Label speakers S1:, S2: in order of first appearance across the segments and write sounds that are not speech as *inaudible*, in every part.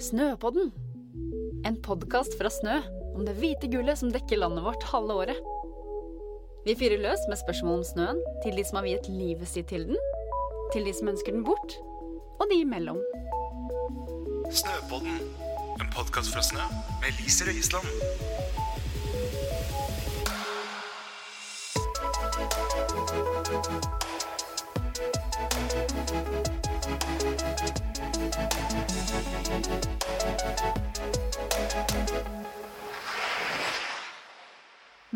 S1: Snøpodden. En podkast fra Snø om det hvite gullet som dekker landet vårt halve året. Vi fyrer løs med spørsmål om snøen til de som har viet livet sitt til den, til de som ønsker den bort, og de imellom.
S2: Snøpodden, en podkast fra Snø med Lise Røisland.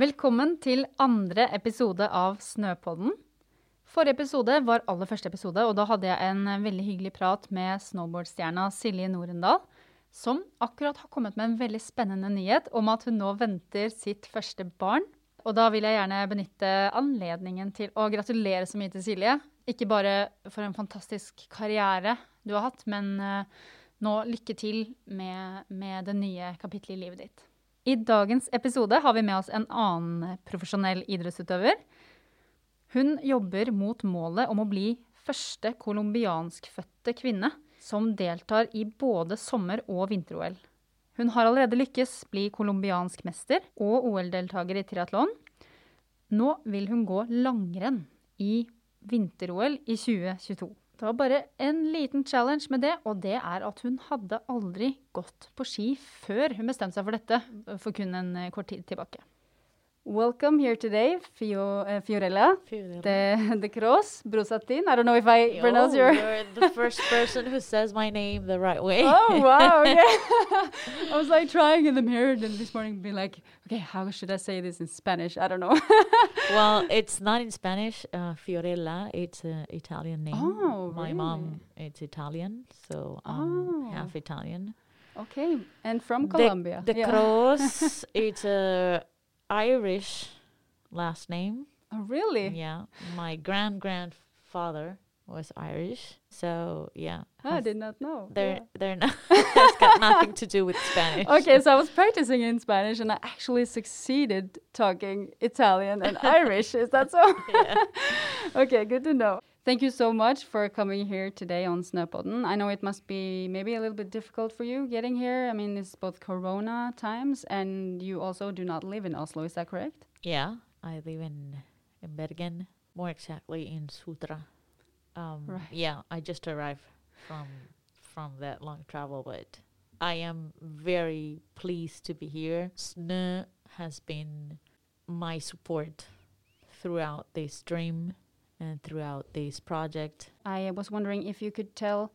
S1: Velkommen til andre episode av Snøpodden. Forrige episode var aller første episode, og da hadde jeg en veldig hyggelig prat med snowboardstjerna Silje Norendal, som akkurat har kommet med en veldig spennende nyhet om at hun nå venter sitt første barn. Og da vil jeg gjerne benytte anledningen til å gratulere så mye til Silje. Ikke bare for en fantastisk karriere du har hatt, men eh, nå lykke til med, med det nye kapittelet i livet ditt. I dagens episode har vi med oss en annen profesjonell idrettsutøver. Hun jobber mot målet om å bli første colombianskfødte kvinne som deltar i både sommer- og vinter-OL. Hun har allerede lykkes bli colombiansk mester og OL-deltaker i triatlon. Nå vil hun gå langrenn i vinter-OL i 2022. Det var bare en liten challenge med det, og det er at hun hadde aldri gått på ski før hun bestemte seg for dette for kun en kort tid tilbake. Welcome here today, Fio, uh, Fiorella
S3: Fiorella.
S1: de, de *laughs* Croz Brusatin. I don't know if I
S3: Oh,
S1: pronounce your...
S3: You're the first person who says my name the right way. *laughs*
S1: Oh wow! Okay. *laughs* I was like trying in the mirror and this morning, be like, okay, how should I say this in Spanish? I don't know.
S3: well, it's not in Spanish. Uh, Fiorella, it's an Italian name.
S1: Oh,
S3: my mom, it's Italian, so I'm half
S1: Oh.
S3: Italian.
S1: okay, and from
S3: The-
S1: Colombia.
S3: The
S1: Yeah.
S3: Croz, it's a Irish last name.
S1: Oh, really?
S3: Yeah, my grand grandfather was Irish, so yeah.
S1: Oh, I did not know.
S3: They're
S1: Yeah.
S3: they're not. *laughs* it's got nothing to do with Spanish.
S1: Okay, so I was practicing in Spanish and I actually succeeded talking Italian and *laughs* Irish. Is that so?
S3: Yeah. *laughs*
S1: okay, good to know. Thank you so much for coming here today on Snøpodden. I know it must be maybe a little bit difficult for you getting here. I mean, it's both Corona times and you also do not live in Oslo. Is that correct?
S3: Yeah, I live in in Bergen, more exactly in Sotra. Um,
S1: Right.
S3: Yeah, I just arrived from from that long travel, but I am very pleased to be here. Snø has been my support throughout this dream and throughout this project.
S1: I was wondering if you could tell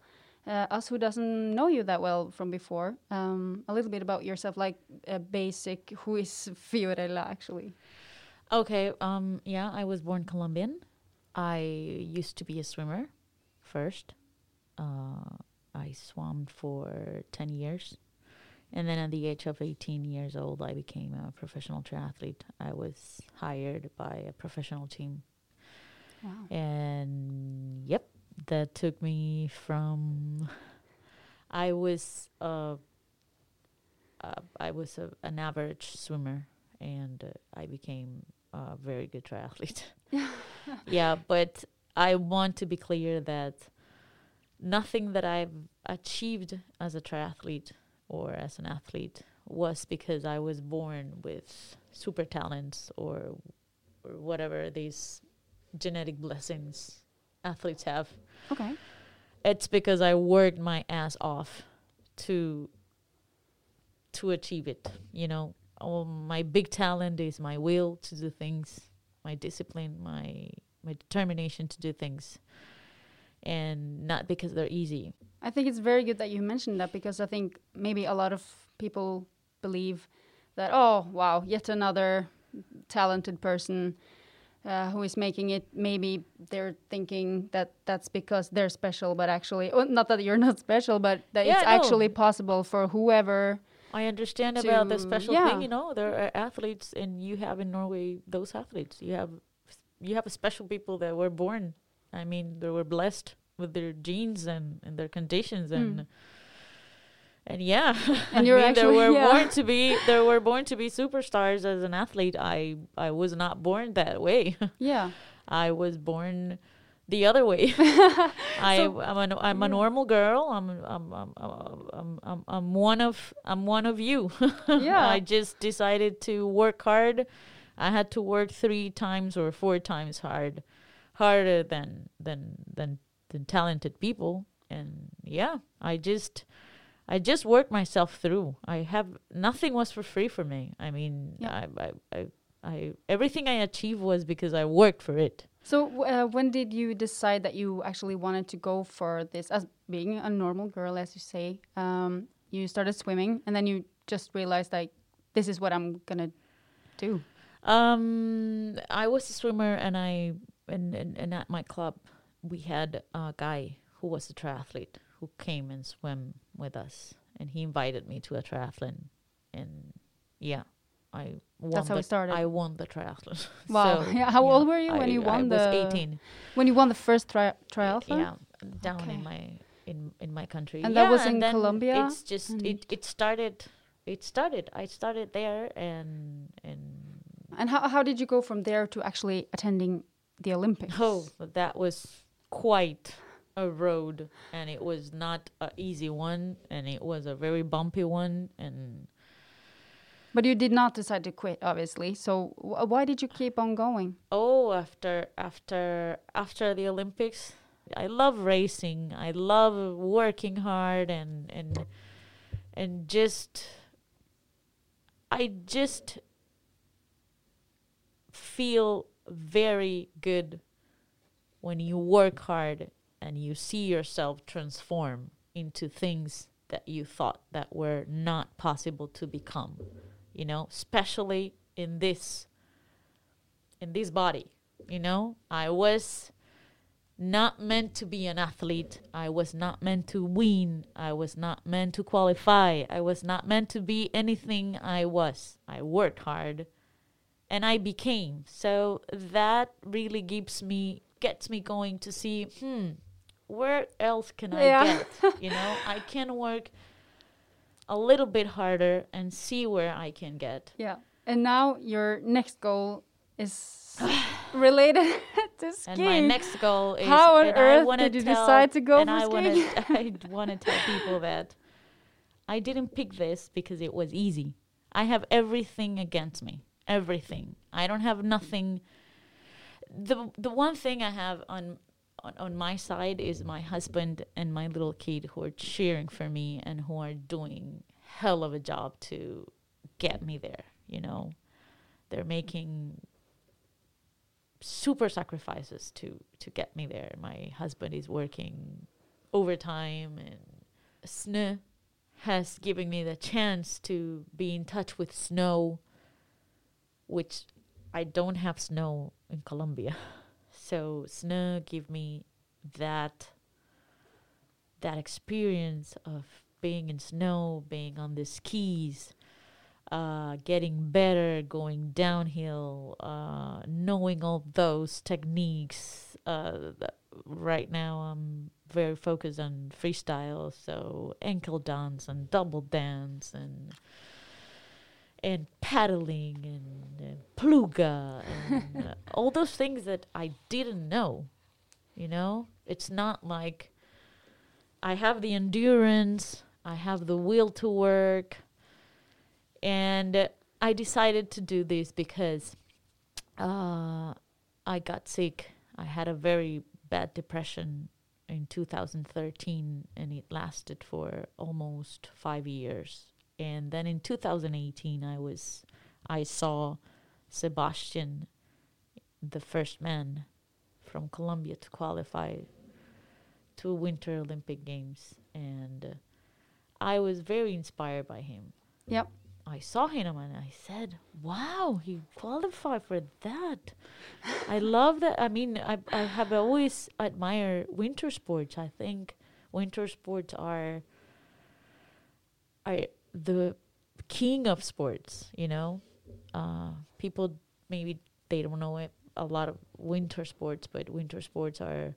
S1: uh, us who doesn't know you that well from before um, a little bit about yourself, like a basic who is *laughs* Fiorella actually.
S3: Okay, um, yeah, I was born Colombian. I used to be a swimmer first. Uh, I swam for 10 years. And then at the age of 18 years old, I became a professional triathlete. I was hired by a professional team.
S1: Wow.
S3: And yep, that took me from. I was uh, uh, I was a, an average swimmer, and uh, I became a very good triathlete. *laughs* yeah, but I want to be clear that nothing that I've achieved as a triathlete or as an athlete was because I was born with super talents or or whatever these genetic blessings athletes have.
S1: Okay.
S3: It's because I worked my ass off to to achieve it. You know, oh, my big talent is my will to do things, my discipline, my my determination to do things, and not because they're easy.
S1: I think it's very good that you mentioned that because I think maybe a lot of people believe that, oh, wow, yet another talented person uh, who is making it. Maybe they're thinking that that's because they're special, but actually, well, not that you're not *laughs* special, but that
S3: Yeah,
S1: it's
S3: no.
S1: actually possible for whoever.
S3: I understand about the special
S1: yeah.
S3: thing. You know, there are athletes, and you have in Norway those athletes. You have you have special people that were born. I mean, they were blessed with their genes and, and their conditions and and yeah. *laughs*
S1: And
S3: I
S1: you're
S3: mean,
S1: actually-
S3: were
S1: yeah.
S3: born to be they were born to be superstars as an athlete. I I was not born that way. *laughs*
S1: Yeah.
S3: I was born the other way. *laughs* I
S1: So-
S3: I'm a I'm a normal girl. I'm I'm I'm I'm I'm, I'm one of I'm one of you.
S1: Yeah.
S3: I just decided to work hard. I had to work three times or four times hard, harder than than than than talented people. And yeah, I just I just worked myself through. I have nothing was for free for me. I mean,
S1: Yeah.
S3: I, I I I everything I achieved was because I worked for it.
S1: So uh, when did you decide that you actually wanted to go for this as being a normal girl, as you say? Um, you started swimming, and then you just realized like this is what I'm gonna do.
S3: Um, I was a swimmer, and I and, and and at my club we had a guy who was a triathlete who came and swam with us, and he invited me to a triathlon, and yeah, I won.
S1: That's how
S3: the,
S1: it started.
S3: I won the triathlon. *laughs*
S1: Wow.
S3: So, *laughs*
S1: Yeah, how old were you when
S3: I-
S1: you won
S3: I was
S1: the-
S3: eighteen.
S1: When you won the first tri- triathlon,
S3: Yeah, down
S1: Okay.
S3: in my in in my country.
S1: And that
S3: Yeah,
S1: was in Colombia?
S3: It's just
S1: And-
S3: it it started. It started. I started there, and and
S1: and how how did you go from there to actually attending the Olympics?
S3: Oh, that was quite a road, and it was not an easy one, and it was a very bumpy one, and
S1: But you did not decide to quit, obviously. So wh- why did you keep on going?
S3: oh, after after after the Olympics, I love racing. I love working hard, and and and just I just feel very good when you work hard and you see yourself transform into things that you thought that were not possible to become you know especially in this in this body you know? I was not meant to be an athlete. I was not meant to win. I was not meant to qualify. I was not meant to be anything i was. I worked hard and I became. So that really gives me gets me going to see, hmm, where else can I
S1: Yeah.
S3: get? You know, I *laughs* can work a little bit harder and see where I can get.
S1: Yeah. And now your next goal is *sighs* related *laughs* to skiing.
S3: And my next goal is
S1: How on
S3: and I
S1: earth did you
S3: tell-
S1: decide to go
S3: and
S1: for
S3: I wanna,
S1: skiing? *laughs*
S3: I want to tell people that I didn't pick this because it was easy. I have everything against me. Everything. I don't have nothing. The the one thing I have on on, on my side is my husband and my little kid who are cheering for me and who are doing hell of a job to get me there, you know. They're making super sacrifices to to get me there. My husband is working overtime and Snø has given me the chance to be in touch with snow which I don't have snow in Colombia. *laughs* So snow give me that that experience of being in snow, being on the skis, uh, getting better, going downhill, uh, knowing all those techniques. Uh, right now, I'm very focused on freestyle, so enkeldans and dobbeldans and and paddling and, and pluga and uh, *laughs* all those things that I didn't know. You know, it's not like I have the endurance, I have the will to work, and uh, I decided to do this because uh, I got sick. I had a very bad depression in 2013, and it lasted for almost five years. And then in 2018, I was I saw Sebastian, the first man from Colombia to qualify to Winter Olympic Games, and uh, I was very inspired by him.
S1: Yep.
S3: I saw him and I said, "Wow, he qualified for that." I *laughs* love that. I mean, I I have always admired winter sports. I think winter sports are are the king of sports. You know, uh, people maybe they don't know it a lot of winter sports, but winter sports are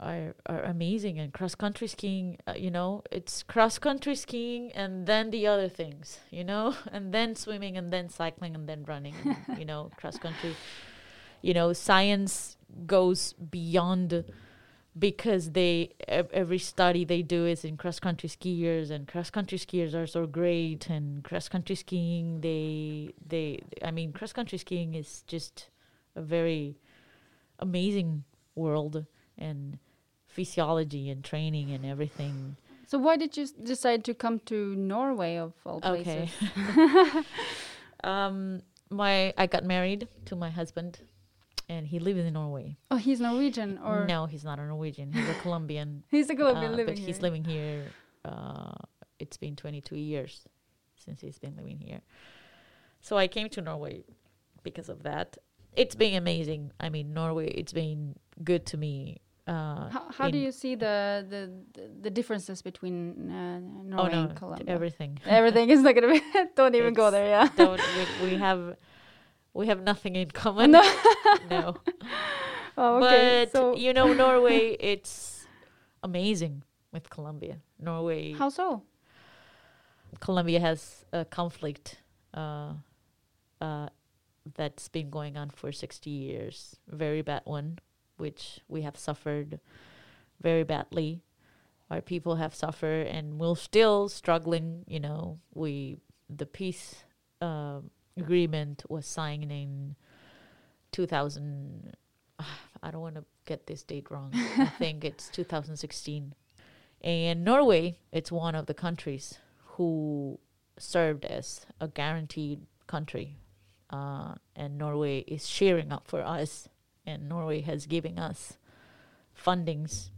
S3: are are amazing. And cross country skiing uh, you know it's cross country skiing and then the other things you know? *laughs* And then swimming and then cycling and then running *laughs* you know cross country. You know science goes beyond because they every study they do is in cross country skiers and cross country skiers are so great and cross country skiing they they I mean cross country skiing is just a very amazing world and physiology and training and everything.
S1: So why did you s- decide to come to Norway of all places?
S3: Okay. *laughs* um my I got married to my husband and he lives in Norway.
S1: Oh, he's Norwegian or
S3: no, he's not a Norwegian. He's a Colombian. *laughs*
S1: he's a Colombian
S3: uh,
S1: living
S3: but he's living here. Uh, it's been 22 years since he's been living here. So I came to Norway because of that. It's been amazing. I mean, Norway. It's been good to me. Uh,
S1: How, how do you see the the, the, differences between uh,
S3: Oh
S1: Norway
S3: no,
S1: and Colombia?
S3: everything.
S1: Everything is not gonna be. Don't even go there. Yeah.
S3: Don't we, we have we have nothing in common.
S1: No. *laughs*
S3: no. *laughs*
S1: Oh, okay.
S3: But
S1: so
S3: you know, Norway. It's amazing with Colombia. Norway.
S1: how so?
S3: Colombia has a conflict uh, uh, that's been going on for 60 years. Very bad one, which we have suffered very badly. Our people have suffered and we're still struggling. You know, we the peace uh, agreement was signed in 2000. I don't want to get this date wrong. I *laughs* think it's 2016. And Norway, it's one of the countries who served as a guaranteed country. Uh, and Norway is cheering up for us. And Norway has given us fundings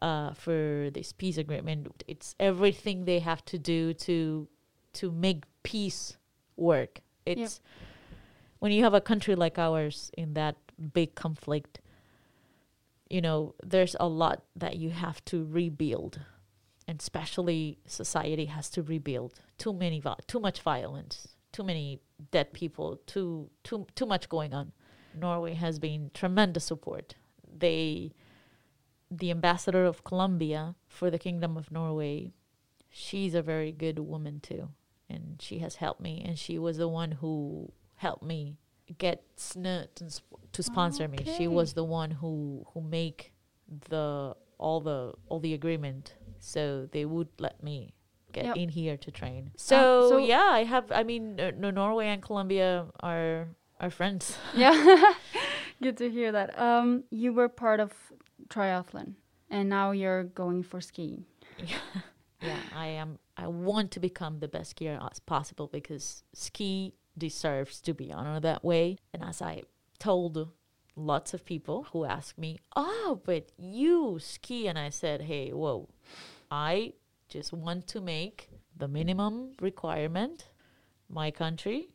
S3: uh, for this peace agreement. It's everything they have to do to to make peace work. It's when you have a country like ours in that big conflict, you know, there's a lot that you have to rebuild and especially society has to rebuild. Too many, vi- too much violence, too many dead people, too too too much going on. Norway has been tremendous support. They, the ambassador of Colombia for the Kingdom of Norway, she's a very good woman too, and she has helped me. And she was the one who helped me get Snut to sp- to sponsor me. She was the one who who make the all the all the agreement so they would let me get
S1: Yep.
S3: in here to train. So,
S1: so-
S3: yeah, I have. I mean, uh, no- Norway and Colombia are are friends. *laughs*
S1: Yeah. *laughs* Good to hear that. Um, you were part of triathlon, and now you're going for skiing.
S3: yeah, I am. I want to become the best skier as possible because ski deserves to be honored that way. And as I told lots of people who ask me, "Oh, but you ski," and I said, "Hey, whoa, I just want to make the minimum requirement my country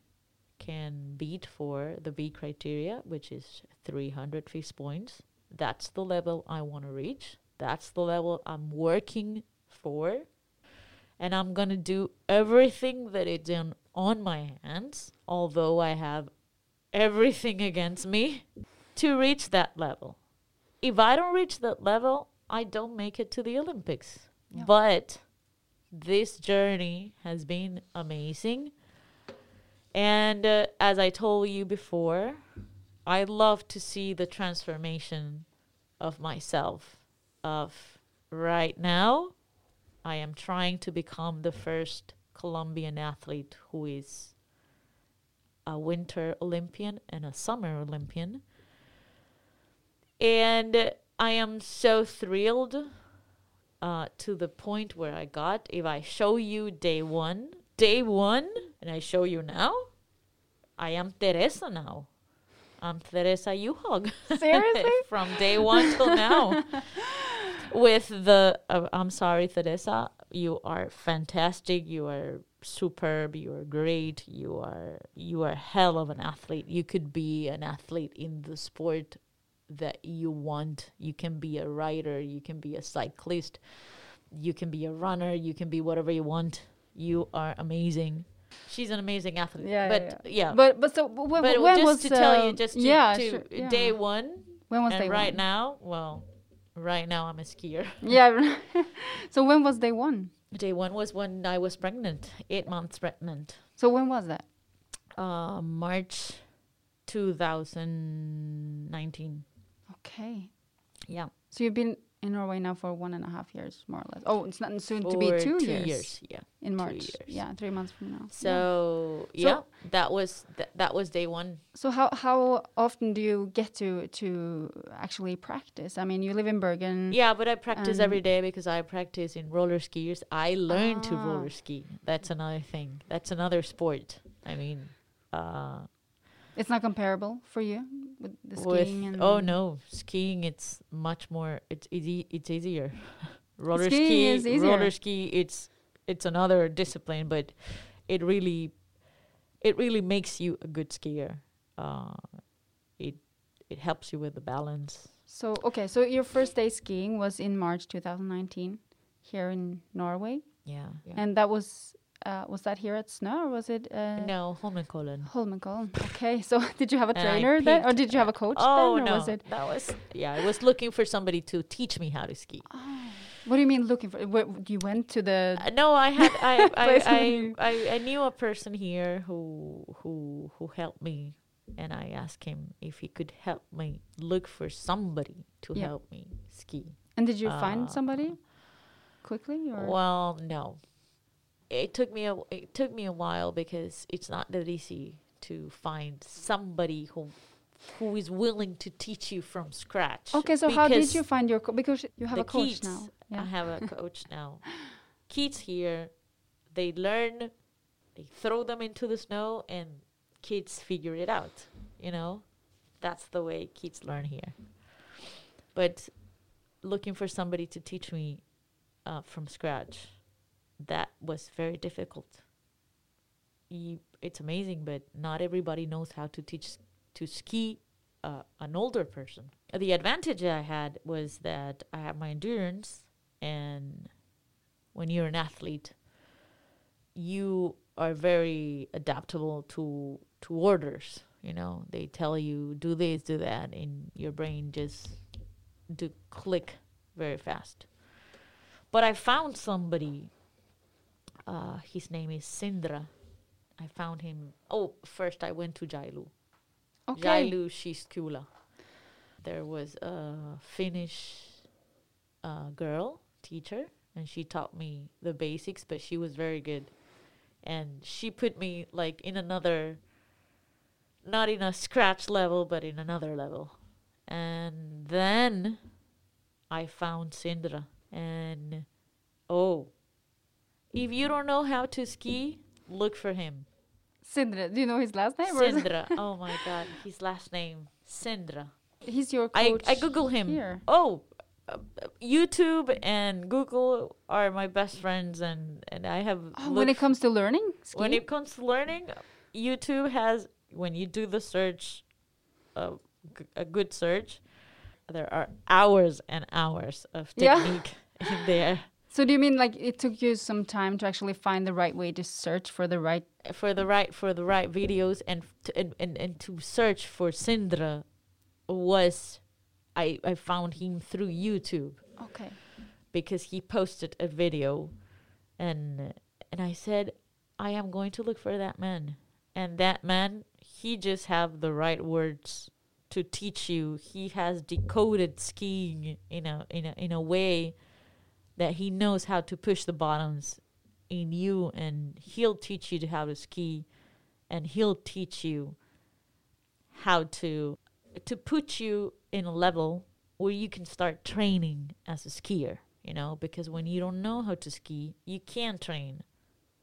S3: can beat for the B criteria, which is 300 FIS points. That's the level I want to reach. That's the level I'm working for. And I'm going to do everything that is in, on my hands, although I have everything against me, to reach that level. If I don't reach that level, I don't make it to the Olympics.
S1: Yeah.
S3: But this journey has been amazing. And uh, as I told you before, I love to see the transformation of myself. Of right now, I am trying to become the first Colombian athlete who is a winter Olympian and a summer Olympian. And I am so thrilled uh, to the point where I got. If I show you day one, day one, and I show you now, I am Teresa now. I'm Teresa Johaug. *laughs*
S1: Seriously?
S3: From day one till now. *laughs* With the, uh, I'm sorry, Teresa, you are fantastic. You are superb. You are great. You are you are hell of an athlete. You could be an athlete in the sport that you want. You can be a rider. You can be a cyclist. You can be a runner. You can be whatever you want. You are amazing. She's an amazing athlete.
S1: Yeah, yeah,
S3: but yeah.
S1: But but so
S3: But
S1: when
S3: just
S1: was
S3: to tell
S1: uh,
S3: you, just to,
S1: yeah,
S3: to
S1: sure, yeah.
S3: day one,
S1: when was
S3: and
S1: day
S3: right
S1: one?
S3: now, well, right now I'm a skier. *laughs*
S1: Yeah. *laughs* so when was day one?
S3: Day one was when I was pregnant, eight months pregnant.
S1: So when was that?
S3: Uh, March 2019.
S1: Okay.
S3: Yeah.
S1: So you've been in Norway now for one and a half years, more or less. Oh, it's not soon to be
S3: For
S1: two,
S3: two
S1: years,
S3: years. Yeah.
S1: in March. Yeah, three months from now. Yeah.
S3: So,
S1: So-
S3: yeah, that was th- that was day one.
S1: So how how often do you get to to actually practice? I mean, you live in Bergen.
S3: Yeah, but I practice every
S1: Um,
S3: because I practice in roller skiers. I learned to
S1: Ah.
S3: roller ski. That's another thing. That's another sport. I mean, uh,
S1: It's not comparable for you with the
S3: with
S1: skiing and
S3: oh no, skiing it's much more. It's easy. It's easier. *laughs* roller
S1: Skiing
S3: ski,
S1: is easier.
S3: roller ski. It's it's another discipline, but it really it really makes you a good skier. Uh, it it helps you with the balance.
S1: So okay, so your first day skiing was in March 2019 here in Norway,
S3: Yeah. yeah.
S1: and that was uh, was that here at Snow or was it uh,
S3: no, Holmenkollen.
S1: Holmenkollen? Okay, so *laughs* did you have a trainer then, or did you have a coach
S3: Oh
S1: then, or
S3: no,
S1: was it?
S3: that was yeah. I was looking for somebody to teach me how to ski.
S1: What do you mean looking for? You went to the
S3: Uh, no, I had *laughs* I I, I, I I knew a person here who who who helped me, and I asked him if he could help me look for somebody to
S1: Yeah.
S3: help me ski.
S1: and did you find
S3: uh,
S1: somebody quickly or
S3: Well, no, it took me a it took me a while because it's not that easy to find somebody who who is willing to teach you from scratch.
S1: Okay, so how did you find your co- because you have a coach
S3: kids,
S1: now?
S3: I have a *laughs* coach now. Kids here, they learn, they throw them into the snow, and kids figure it out. You know, that's the way kids learn here. But looking for somebody to teach me uh, from scratch, that was very difficult. You, it's amazing, but not everybody knows how to teach to ski uh, an older person. The advantage I had was that I had my endurance, and when you're an athlete, you are very adaptable to to orders. You know, they tell you do this, do that, and your brain just do click very fast. But I found somebody. Uh, his name is Sindra. I found him. Oh, first I went to Geilo.
S1: Okay.
S3: Geilo Skiskole. There was a Finnish uh, girl teacher, and she taught me the basics, but she was very good. And she put me like in another, not in a scratch level, but in another level. And then I found Sindra, and oh, if you don't know how to ski, look for him.
S1: Sindra. do you know his last name? or is it-
S3: Sindra. oh my god, his last name Sindra.
S1: He's your
S3: I
S1: coach.
S3: I Google him.
S1: here.
S3: Oh, uh, YouTube and Google are my best friends, and and I have.
S1: Oh, when it comes to learning skiing?
S3: when it comes to learning, YouTube has when you do the search, uh, g- a good search, there are hours and hours of
S1: Yeah.
S3: technique *laughs* in there
S1: so do you mean like it took you some time to actually find the right way to search for the right?
S3: for the right for the right videos and to, and, and and to search for Sindra was I I found him through YouTube
S1: Okay.
S3: because he posted a video and and I said I am going to look for that man and that man he just have the right words to teach you he has decoded skiing in a in a in a way that he knows how to push the bottoms in you and he'll teach you how to ski and he'll teach you how to to put you in a level where you can start training as a skier you know because when you don't know how to ski you can't train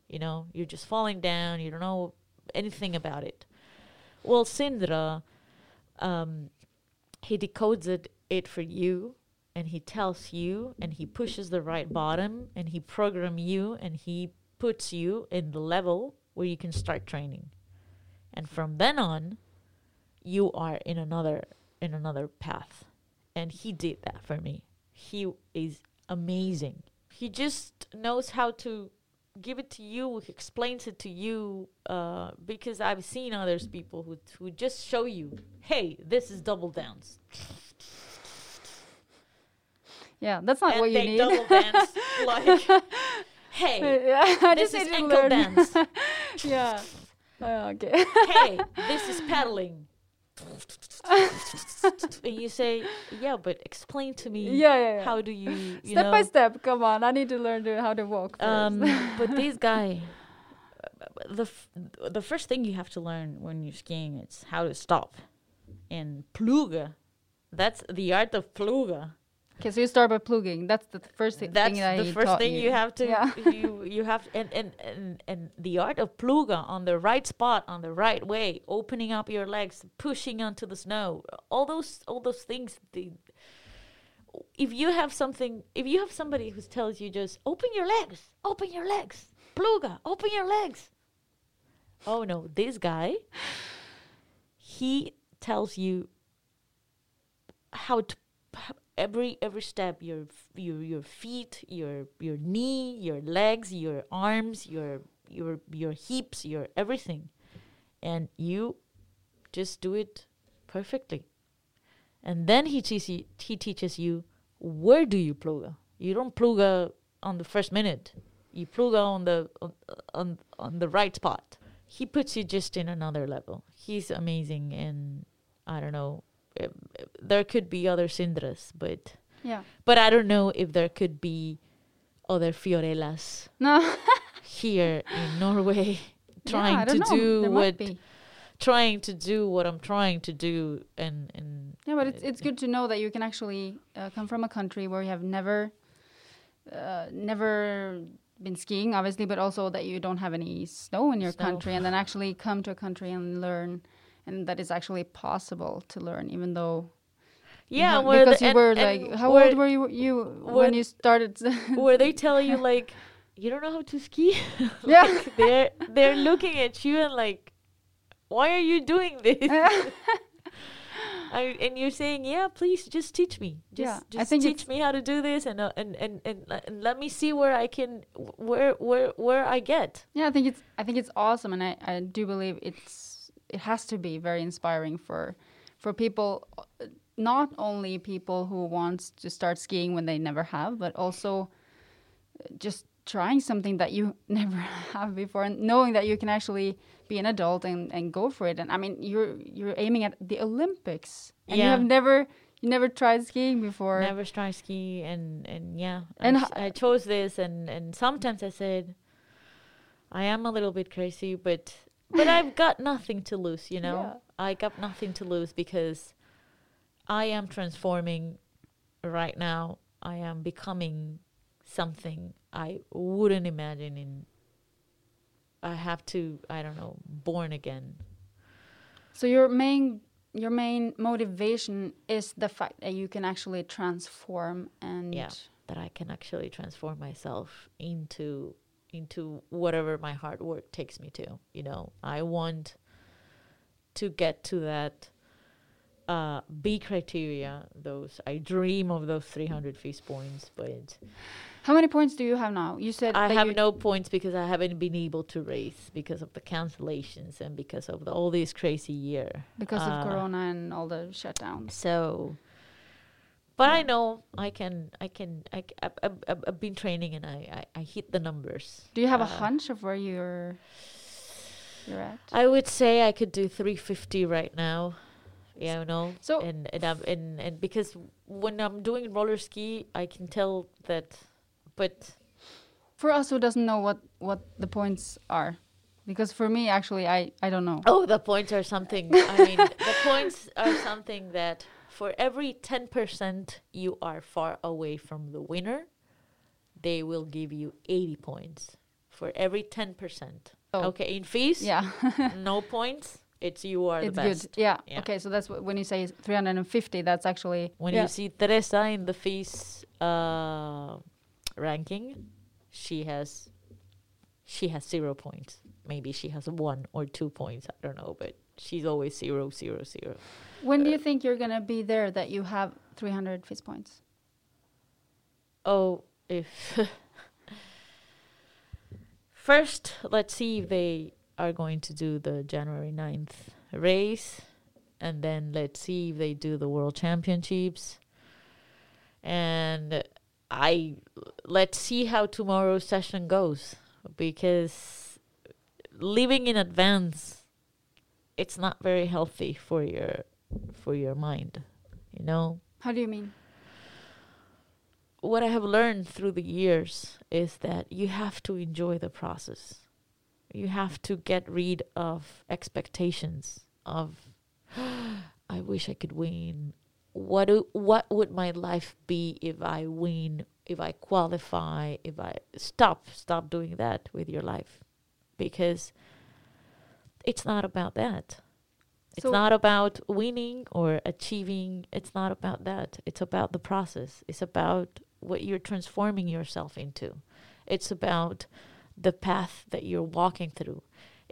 S3: you know you're just falling down you don't know anything about it. Well sindra um, he decodes it, it for you and he tells you and he pushes the right bottom and he program you and he puts you in the level where you can start training. And from then on you are in another in another path. And he did that for me. He is amazing. He just knows how to give it to you he explains it to you uh, because i've seen others people who, who just show you hey this is double downs
S1: Yeah, that's not
S3: and
S1: what you
S3: they
S1: need.
S3: dobbeldans like *laughs* hey *laughs*
S1: yeah, I
S3: this
S1: just
S3: is ankle
S1: learn.
S3: dance *laughs*
S1: yeah. Oh, okay.
S3: hey this is paddling and you say, yeah, but explain to me.
S1: Yeah, yeah, yeah.
S3: How do you, you
S1: step
S3: know,
S1: by step. Come on, I need to learn to, how to walk. First.
S3: Um, but this guy, the f- the first thing you have to learn when you're skiing is how to stop. And pluga, that's the art of pluga.
S1: Okay, so you start by plugging. That's the first thi-
S3: That's
S1: thing that
S3: the
S1: he
S3: first thing you. have to
S1: Yeah.
S3: you you have and, and and and the art of pluga on the right spot on the right way, opening up your legs, pushing onto the snow, all those all those things. The, if you have something, if you have somebody who tells you just open your legs, open your legs, pluga, open your legs. Oh no, this guy, he tells you how to every every step your your your feet your your knee your legs your arms your your your hips your everything. And you just do it perfectly. And then he teaches you, he teaches you where do you pluga? You don't pluga on the first minute. You pluga on the on, on on the right spot. He puts you just in another level. He's amazing and i don't know there could be other Sindras, but
S1: Yeah.
S3: but I don't know if there could be other Fiorellas
S1: No. *laughs*
S3: here in Norway trying
S1: I
S3: to
S1: know.
S3: do
S1: There
S3: what trying to do what I'm trying to do and and
S1: Yeah, but it's it's good to know that you can actually uh, come from a country where you have never, uh, never been skiing, obviously, but also that you don't have any snow in your
S3: Snow.
S1: country, and then actually come to a country and learn, and that it's actually possible to learn, even though. you
S3: yeah,
S1: have-
S3: where
S1: because you
S3: and-
S1: were like, how
S3: where,
S1: old were you? You
S3: where
S1: when you started? *laughs*
S3: where they tell you *laughs* like you don't know how to ski. *laughs*
S1: yeah.
S3: They're they're looking at you and like, why are you doing this? I, and you're saying, yeah, please just teach me. Just,
S1: Yeah, I
S3: just
S1: think
S3: teach me how to do this, and uh, and, and and and let me see where I can, where where where I get.
S1: Yeah, I think it's I think it's awesome, and I, I do believe it's it has to be very inspiring for for people, not only people who wants to start skiing when they never have, but also uh, just trying something that you *laughs* never have before, and knowing that you can actually be an adult and, and go for it. And I mean, you're you're aiming at the Olympics, and you have never you never tried skiing before.
S3: Never tried ski, and and yeah,
S1: And
S3: I, I chose this, and and sometimes I said, I am a little bit crazy, but but I've got nothing to lose, you know.
S1: Yeah.
S3: I got nothing to lose because I am transforming right now. I am becoming something I wouldn't imagine in. I have to, I don't know, born again.
S1: So your main your main motivation is the fact that you can actually transform and
S3: Yeah. that I can actually transform myself into into whatever my hard work takes me to. You know, I want to get to that uh, B criteria. Those I dream of those 300 FIS points, but
S1: How many points do you have now? You said
S3: I have no points because I haven't been able to race because of the cancellations and because of the, all this crazy year.
S1: because of
S3: uh,
S1: Corona and all the shutdowns.
S3: So, but I know I can. I can. I, I, I, I've- I've been training and I, I, I hit the numbers.
S1: Do you have a
S3: uh,
S1: hunch of where you're you're at?
S3: I would say I could do 350 right now. Yeah, you know.
S1: So-
S3: and and I'm, and and because when I'm doing roller ski, I can tell that. But
S1: For us who doesn't know what what the points are, because for me actually I I don't know.
S3: oh, the points are something. I mean, the *laughs* points are something that for every 10% you are far away from the winner, they will give you 80 points. For every 10%.
S1: Oh.
S3: Okay, in FIS,
S1: Yeah, *laughs*
S3: no points. It's you are
S1: it's
S3: the best.
S1: good. Yeah.
S3: Yeah.
S1: Okay, so that's what, when you say 350. That's actually
S3: When
S1: yeah.
S3: you see Teresa in the FIS uh, ranking, she has she has zero points. Maybe she has one or two points. I don't know, but she's always zero, zero, zero.
S1: When do you uh, think you're gonna be there that you have 300 FIS points?
S3: Oh, if *laughs* first, let's see if they are going to do the January 9th race, and then let's see if they do the World Championships, and I let's see how tomorrow's session goes because living in advance it's not very healthy for your for your mind. You know,
S1: How do you mean?
S3: what I have learned through the years is that you have to enjoy the process. You have to get rid of expectations of *gasps* I wish I could win. What do, what would my life be if I win, if I qualify, if I stop stop doing that with your life because it's not about that. It's
S1: So-
S3: not about winning or achieving. It's not about that. It's about the process. It's about what you're transforming yourself into. It's about the path that you're walking through.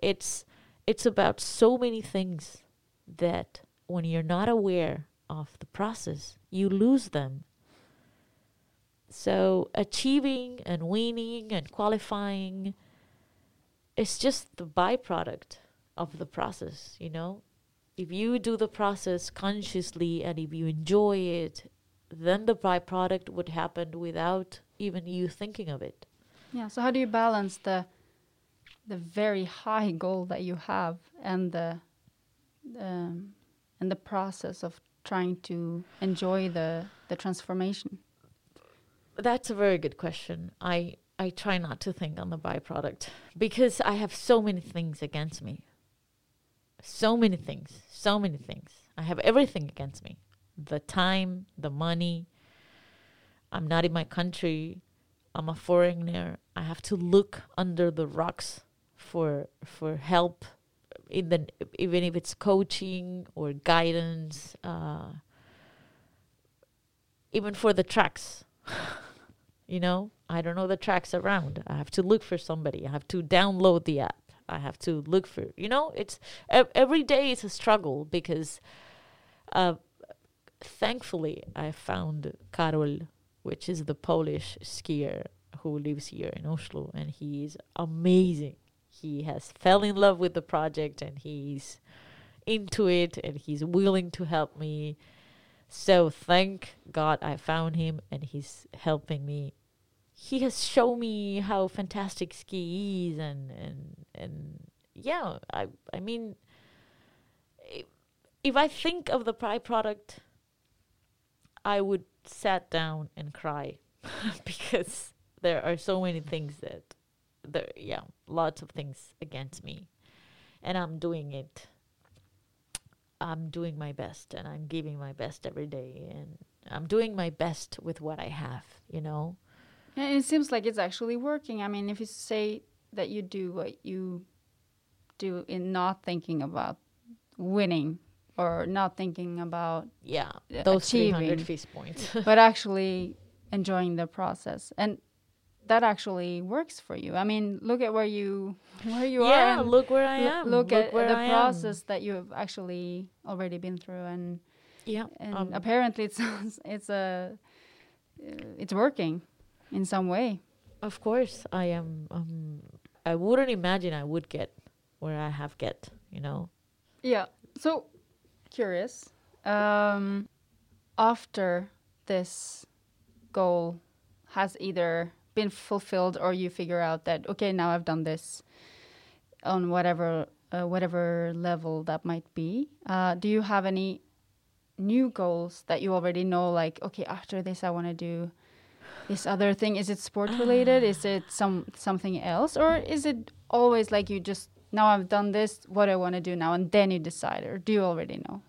S3: It's it's about so many things that when you're not aware of the process, you lose them. So achieving and winning and qualifying is just the byproduct of the process, you know? If you do the process consciously and if you enjoy it, then the byproduct would happen without even you thinking of it.
S1: Yeah. So how do you balance the the very high goal that you have and the um, and the process of trying to enjoy the the transformation?
S3: That's a very good question. I I try not to think on the byproduct because I have so many things against me. So many things, so many things. I have everything against me. The time, the money. I'm not in my country. I'm a foreigner. I have to look under the rocks for for help in the even if it's coaching or guidance uh, even for the tracks *laughs* you know i don't know the tracks around i have to look for somebody i have to download the app i have to look for you know it's every day is a struggle because uh, thankfully i found karol which is the polish skier who lives here in oslo and he is amazing he has fell in love with the project and he's into it and he's willing to help me so thank God I found him and he's helping me. He has shown me how fantastic ski is and and and yeah, I I mean if I think of the byproduct I would sat down and cry *laughs* because there are so many things that there yeah, lots of things against me. And I'm doing it I'm doing my best and I'm giving my best every day and I'm doing my best with what I have, you know.
S1: And it seems like it's actually working. I mean, if you say that you do what you do in not thinking about winning or not thinking about,
S3: Yeah,
S1: Yeah,
S3: those 300
S1: achieving.
S3: FIS points. *laughs*
S1: but actually enjoying the process, and that actually works for you. I mean, look at where you *laughs* where you are.
S3: yeah, look where I am.
S1: Look, at the
S3: I am.
S1: process that you've actually already been through, and
S3: Yeah,
S1: and
S3: um,
S1: apparently it's *laughs* it's a it's working in some way.
S3: of course I am. Um, I wouldn't imagine I would get where I have get. You know.
S1: Yeah. So curious. Um, after this goal has either been fulfilled or you figure out that okay now I've done this on whatever uh, whatever level that might be. Uh, do you have any new goals that you already know? Like okay, after this I want to do this other thing. Is it sport related? is it some something else, or is it always like you just now I've done this, what I want to do now, and then you decide, or do you already know?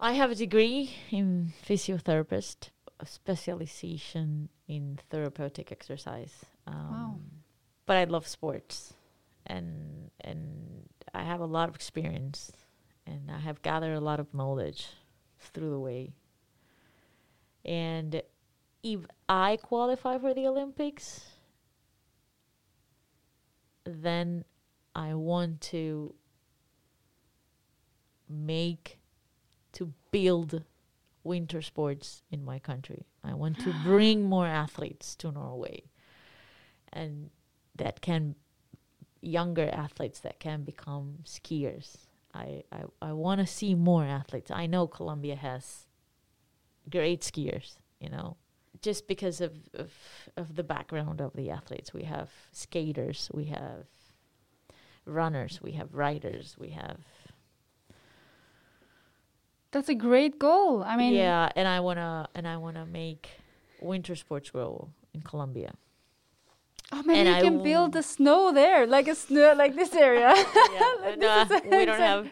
S3: I have a degree in physiotherapist, a specialization in therapeutic exercise. Um,
S1: Wow.
S3: But I love sports, and and I have a lot of experience, and I have gathered a lot of knowledge through the way. And if I qualify for the Olympics, then I want to make to build winter sports in my country. I want to *gasps* bring more athletes to Norway. And that can younger athletes that can become skiers. I I, I want to see more athletes. I know Colombia has great skiers, you know. Just because of, of of the background of the athletes. We have skaters, we have runners, we have riders, we have
S1: That's a great goal. I mean,
S3: yeah, and I wanna and I wanna make winter sports grow in Colombia.
S1: oh, maybe
S3: and
S1: you
S3: I
S1: can build the snow there, like a snow, like this area. *laughs*
S3: yeah, *laughs*
S1: Like,
S3: nah,
S1: this uh,
S3: we don't *laughs* have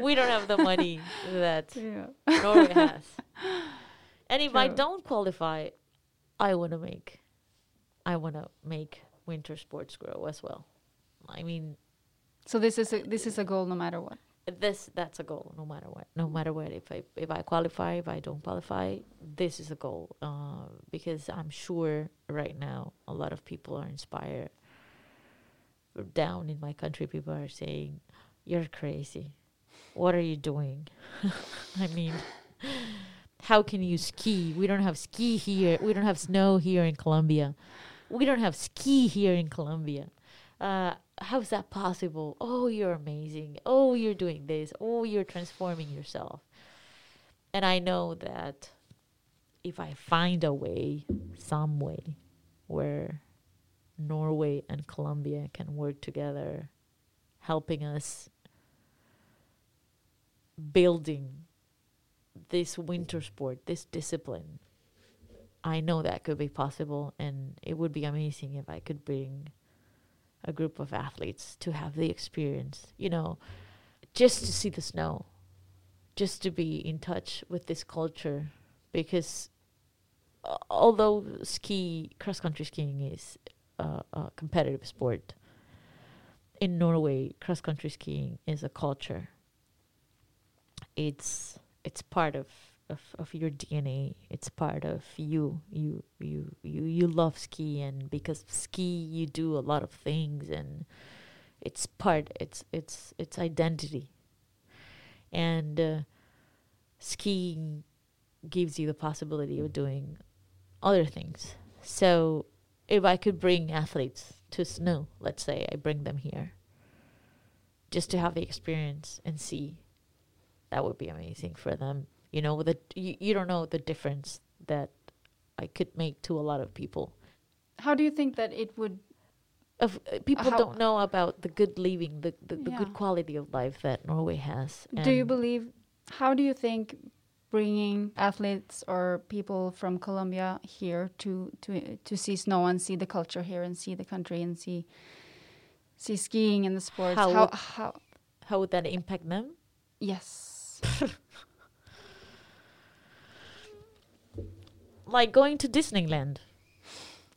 S3: we don't have the money that
S1: yeah.
S3: Norway has. And if I don't qualify, I want to make, I want to make winter sports grow as well. I mean,
S1: So this is a this is a goal no matter what.
S3: this that's a goal no matter what. No matter what, if I if I qualify, if I don't qualify, this is a goal. Uh, because I'm sure right now a lot of people are inspired. Down in my country, people are saying, "You're crazy. What are you doing?" *laughs* I mean, how can you ski? We don't have ski here. We don't have snow here in Colombia. We don't have ski here in Colombia. Uh, how's that possible? Oh, you're amazing. Oh, you're doing this. Oh, you're transforming yourself. And I know that if I find a way, some way, where Norway and Colombia can work together, helping us building this winter sport, this discipline. I know that could be possible, and it would be amazing if I could bring a group of athletes to have the experience, you know, just to see the snow, just to be in touch with this culture. Because uh, although ski, cross country skiing is a, a competitive sport, in Norway, cross country skiing is a culture. It's it's part of, of, of your DNA. It's part of you. You you you you love ski, and because ski, you do a lot of things, and it's part. It's it's it's identity. And uh, skiing gives you the possibility of doing other things. So if I could bring athletes to snow, let's say I bring them here, just to have the experience and see that would be amazing for them. You know, that you, you don't know the difference that I could make to a lot of people.
S1: How do you think that it would?
S3: Of uh, people
S1: How-
S3: don't know about the good living, the the, the
S1: Yeah.
S3: good quality of life that Norway has.
S1: do you believe? How do you think bringing athletes or people from Colombia here to to to see snow and see the culture here and see the country and see see skiing and the sports?
S3: How
S1: how,
S3: would-
S1: how
S3: how would that impact them?
S1: yes. *laughs*
S3: Like going to Disneyland.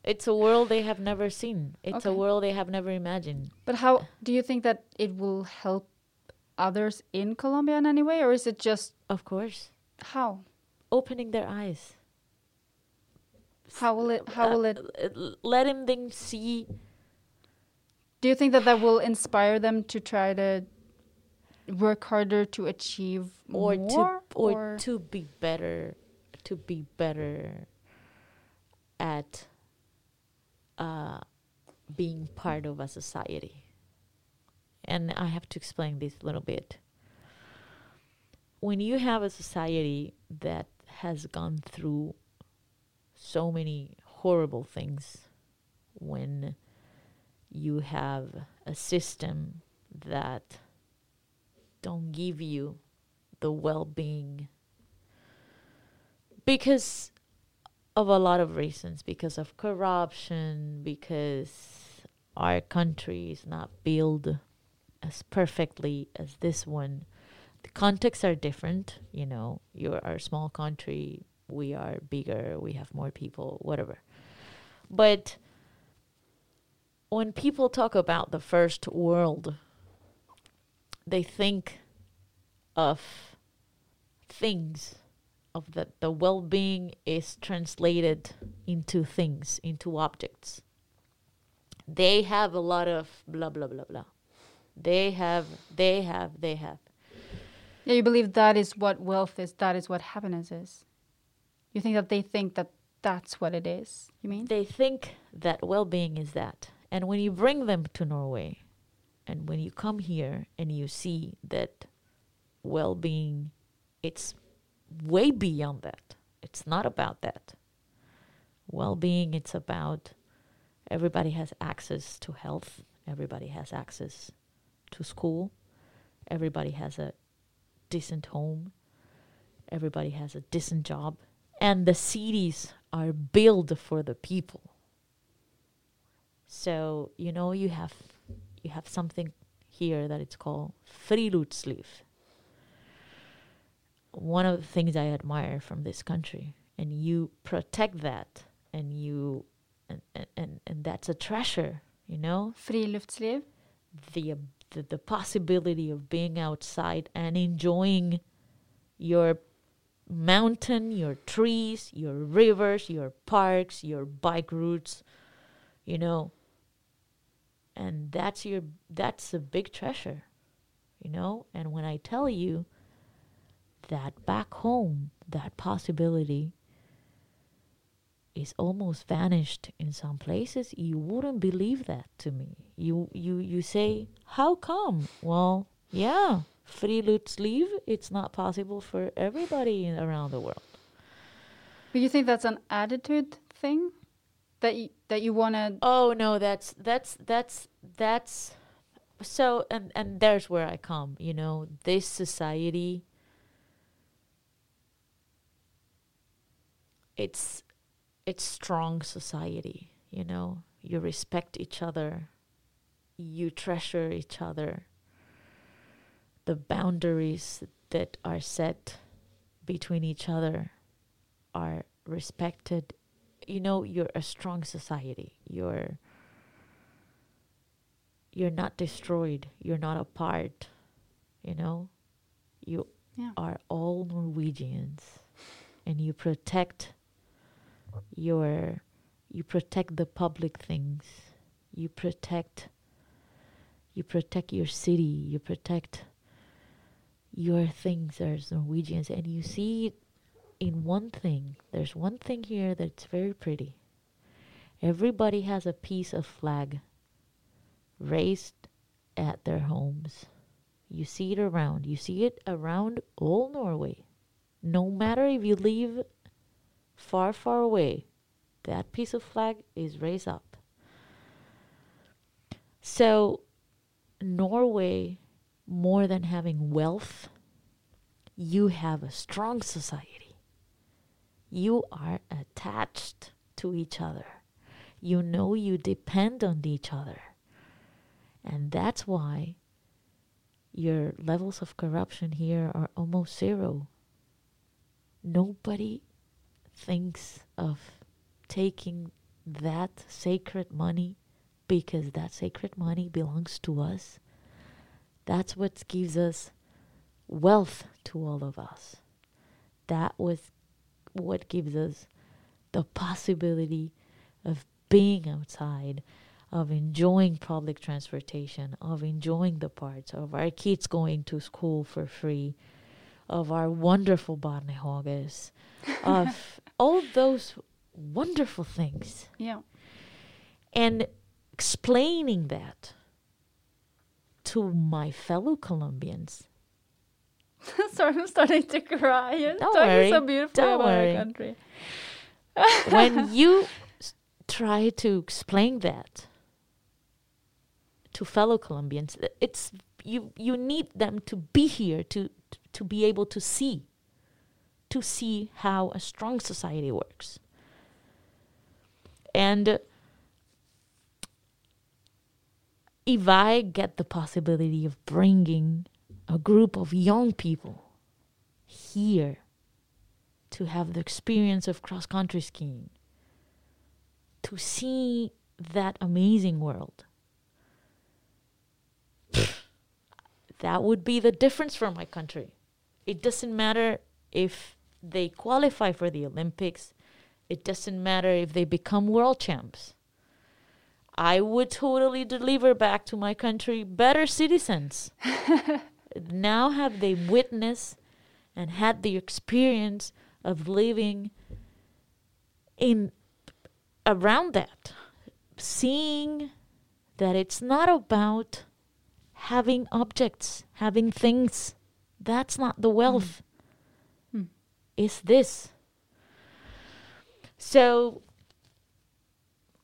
S3: It's a world they have never seen. It's a world they have never imagined.
S1: But how do you think that it will help others in Colombia in any way, or is it just
S3: Of course,
S1: how?
S3: opening their eyes.
S1: How will it? How will it?
S3: Uh, letting them see
S1: Do you think that that will inspire them to try to work harder to achieve
S3: or
S1: more?
S3: to or, to be better to be better at uh, being part of a society and i have to explain this a little bit when you have a society that has gone through so many horrible things when you have a system that don't give you the well-being. Because of a lot of reasons. Because of corruption. Because our country is not built as perfectly as this one. The contexts are different. You know you're a small country. We are bigger. We have more people. Whatever. But when people talk about the first world they think of things of that the well-being is translated into things into objects they have a lot of blah blah blah blah they have they have they have
S1: Yeah, you believe that is what wealth is. That is what happiness is. You think that they think that that's what it is. You mean?
S3: they think that well-being is that and when you bring them to norway and when you come here and you see that well-being it's way beyond that. It's not about that. Well-being it's about everybody has access to health. Everybody has access to school. Everybody has a decent home. Everybody has a decent job, and the cities are built for the people. So you know you have you have something here that it's called friluftsliv. One of the things I admire from this country, and you protect that, and you and and and, that's a treasure, you know
S1: Friluftsliv.
S3: the, ab- the the possibility of being outside and enjoying your mountain, your trees, your rivers, your parks, your bike routes, you know. And that's your that's a big treasure, you know? And when I tell you that back home, that possibility is almost vanished in some places you wouldn't believe that to me you you you say how come well yeah friluftsliv it's not possible for everybody in, around the world
S1: But you think that's an attitude thing? That you, that you want to.
S3: oh no that's that's that's that's so and and there's where i come you know this society it's it's strong society you know you respect each other you treasure each other the boundaries that are set between each other are respected you know you're a strong society. You're you're not destroyed. You're not apart you know? You
S1: Yeah.
S3: are all norwegians and you protect your you protect the public things. You protect you protect your city. You protect your things as norwegians. And you see in one thing. There's one thing here that's very pretty. Everybody has a piece of flag raised at their homes. You see it around. You see it around all norway. No matter if you live far, far away, that piece of flag is raised up. So, Norway, more than having wealth, you have a strong society. You are attached to each other. You know you depend on each other. And that's why your levels of corruption here are almost zero. Nobody thinks of taking that sacred money because that sacred money belongs to us. That's what gives us wealth to all of us. That was what gives us the possibility of being outside, of enjoying public transportation, of enjoying the parts, of our kids going to school for free, of our wonderful barnehages, *laughs* of all those wonderful things
S1: Yeah.
S3: and explaining that to my fellow Colombians. *laughs*
S1: Sorry, I'm starting to cry. You're
S3: Don't
S1: talking
S3: worry.
S1: so beautifully
S3: Don't
S1: about
S3: worry.
S1: our country.
S3: when *laughs* you try to explain that to fellow Colombians, it's you you need them to be here to to be able to see to see how a strong society works. And uh, if I get the possibility of bringing a group of young people here to have the experience of cross country skiing, to see that amazing world, *sighs* that would be the difference for my country. It doesn't matter if they qualify for the Olympics, it doesn't matter if they become world champs. I would totally deliver back to my country better citizens. *laughs* now have they witnessed and had the experience of living in around that seeing that it's not about having objects having things. That's not the wealth.
S1: Mm.
S3: it's this. So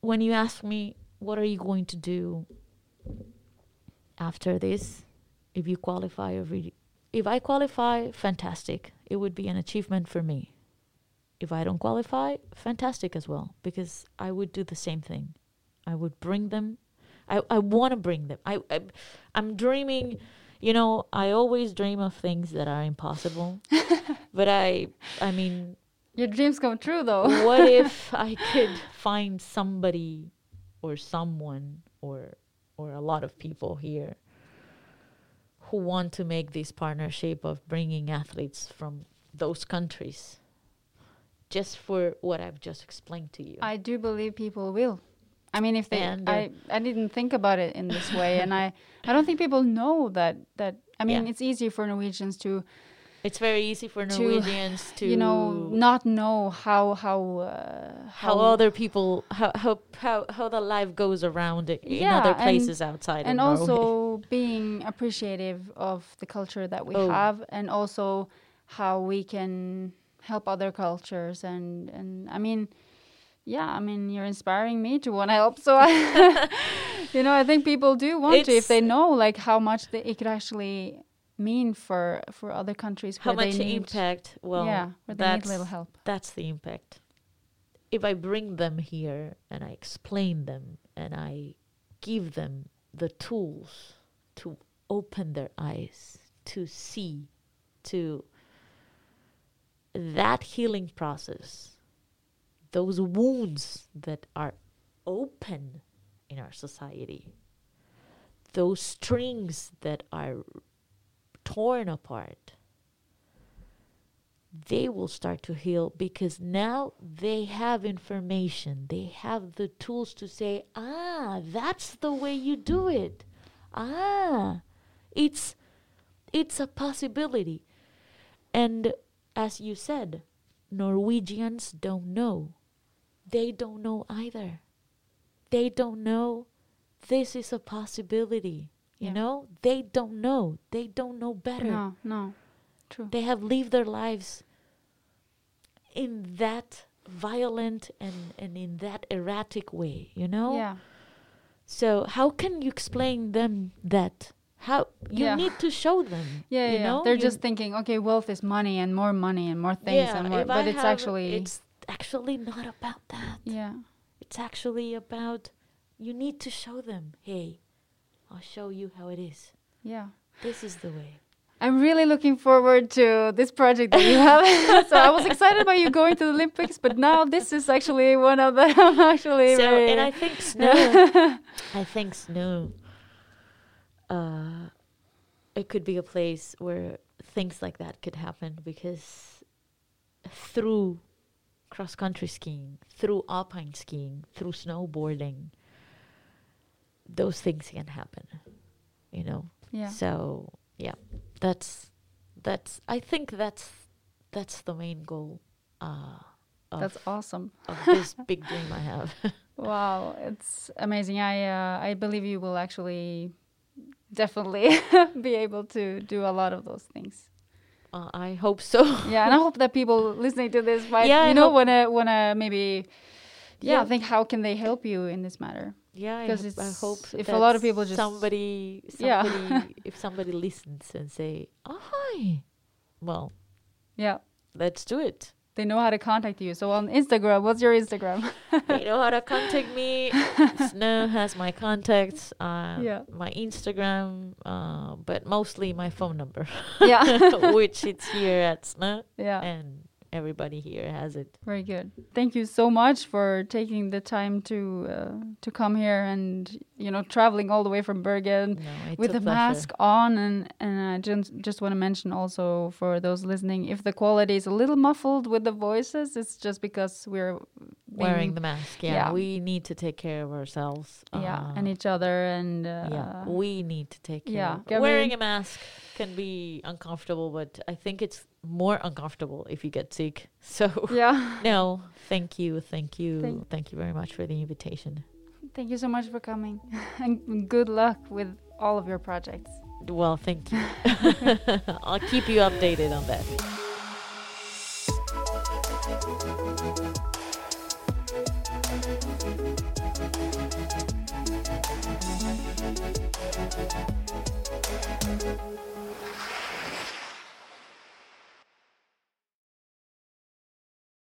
S3: when you ask me what are you going to do after this if you qualify or re- if I qualify, fantastic. It would be an achievement for me. If I don't qualify, fantastic as well, because I would do the same thing. I would bring them. I, I want to bring them. I, I I'm dreaming. You know, I always dream of things that are impossible. *laughs* but I I mean,
S1: Your dreams come true, though.
S3: what if *laughs* I could find somebody or someone or or a lot of people here who want to make this partnership of bringing athletes from those countries just for what I've just explained to you.
S1: I do believe people will. I mean, if they,
S3: And, uh,
S1: I, I didn't think about it in this way, and I, I don't think people know that that. I mean,
S3: Yeah.
S1: it's easy for Norwegians to,
S3: it's very easy for
S1: to,
S3: Norwegians to
S1: you know, not know how how uh,
S3: how other people how how how, how the life goes around in
S1: Yeah,
S3: other
S1: and-
S3: places outside
S1: and
S3: of Norway.
S1: also being appreciative of the culture that we
S3: Oh.
S1: have, and also how we can help other cultures, and and I mean. Yeah, I mean you're inspiring me to want to help. So I, *laughs* *laughs* you know, I think people do want to if they know like how much the, it could actually mean for for other countries
S3: how
S1: where
S3: much
S1: they need,
S3: impact well
S1: yeah, where they need little help.
S3: that's the impact if i bring them here and i explain them and i give them the tools to open their eyes to see to that healing process those wounds that are open in our society those strings that are torn apart they will start to heal because now they have information. They have the tools to say, ah, that's the way you do it. Ah, it's it's a possibility. And as you said, Norwegians don't know. They don't know either. They don't know this is a possibility. You
S1: Yeah.
S3: know, they don't know. They don't know better
S1: No, no, true.
S3: they have lived their lives in that violent and, and in that erratic way you know
S1: Yeah,
S3: so how can you explain them that how you
S1: Yeah.
S3: need to show them *laughs*
S1: yeah,
S3: you
S1: yeah.
S3: know
S1: They're
S3: You-
S1: just thinking, okay, wealth is money and more money and more things
S3: yeah,
S1: and more, but
S3: I
S1: it's actually
S3: it's actually not about that
S1: yeah,
S3: it's actually about you need to show them hey i'll show you how it is
S1: yeah.
S3: this is the way
S1: I'm really looking forward to this project that you have. *laughs* *laughs* so I was excited about you going to the Olympics, but now this is actually one of the. *laughs* I'm actually
S3: so and I think snow. I think snow. Uh, it could be a place where things like that could happen because through cross country skiing, through alpine skiing, through snowboarding, those things can happen. You know.
S1: yeah,
S3: So yeah, that's that's. I think that's that's the main goal. Uh, of,
S1: that's awesome.
S3: of this *laughs* big dream I have. *laughs*
S1: Wow, it's amazing. I uh, I believe you will actually definitely *laughs* be able to do a lot of those things.
S3: Uh, I hope so.
S1: Yeah, and I hope that people listening to this might,
S3: Yeah, I
S1: you know, wanna wanna maybe, yeah,
S3: Yeah.
S1: think how can they help you in this matter?
S3: Yeah, because I hope
S1: if a lot of people just-
S3: somebody
S1: Yeah. *laughs*
S3: if somebody listens and say, "Oh, hi," well,
S1: Yeah,
S3: let's do it.
S1: they know how to contact you. So on Instagram, what's your Instagram? *laughs*
S3: they know how to contact me. Snø has my contacts, uh,
S1: Yeah.
S3: my Instagram, uh, but mostly my phone number,
S1: yeah, *laughs*
S3: which it's here at Snø,
S1: yeah.
S3: and everybody here has it.
S1: Very good. Thank you so much for taking the time to uh, to come here and you know traveling all the way from Bergen
S3: No,
S1: with
S3: a pleasure.
S1: mask on and and I just just want to mention also for those listening if the quality is a little muffled with the voices it's just because we're
S3: wearing the mask. Yeah,
S1: yeah.
S3: we need to take care of ourselves.
S1: yeah
S3: uh,
S1: and each other and uh,
S3: yeah, we need to take care.
S1: yeah,
S3: of- Wearing a mask can be uncomfortable, but I think it's more uncomfortable if you get sick. *laughs* So
S1: yeah *laughs*
S3: no, thank you, thank you,
S1: Thank-
S3: thank, you very much for the invitation.
S1: thank you so much for coming *laughs* and good luck with all of your projects
S3: Well, thank you. I'll keep you updated on that.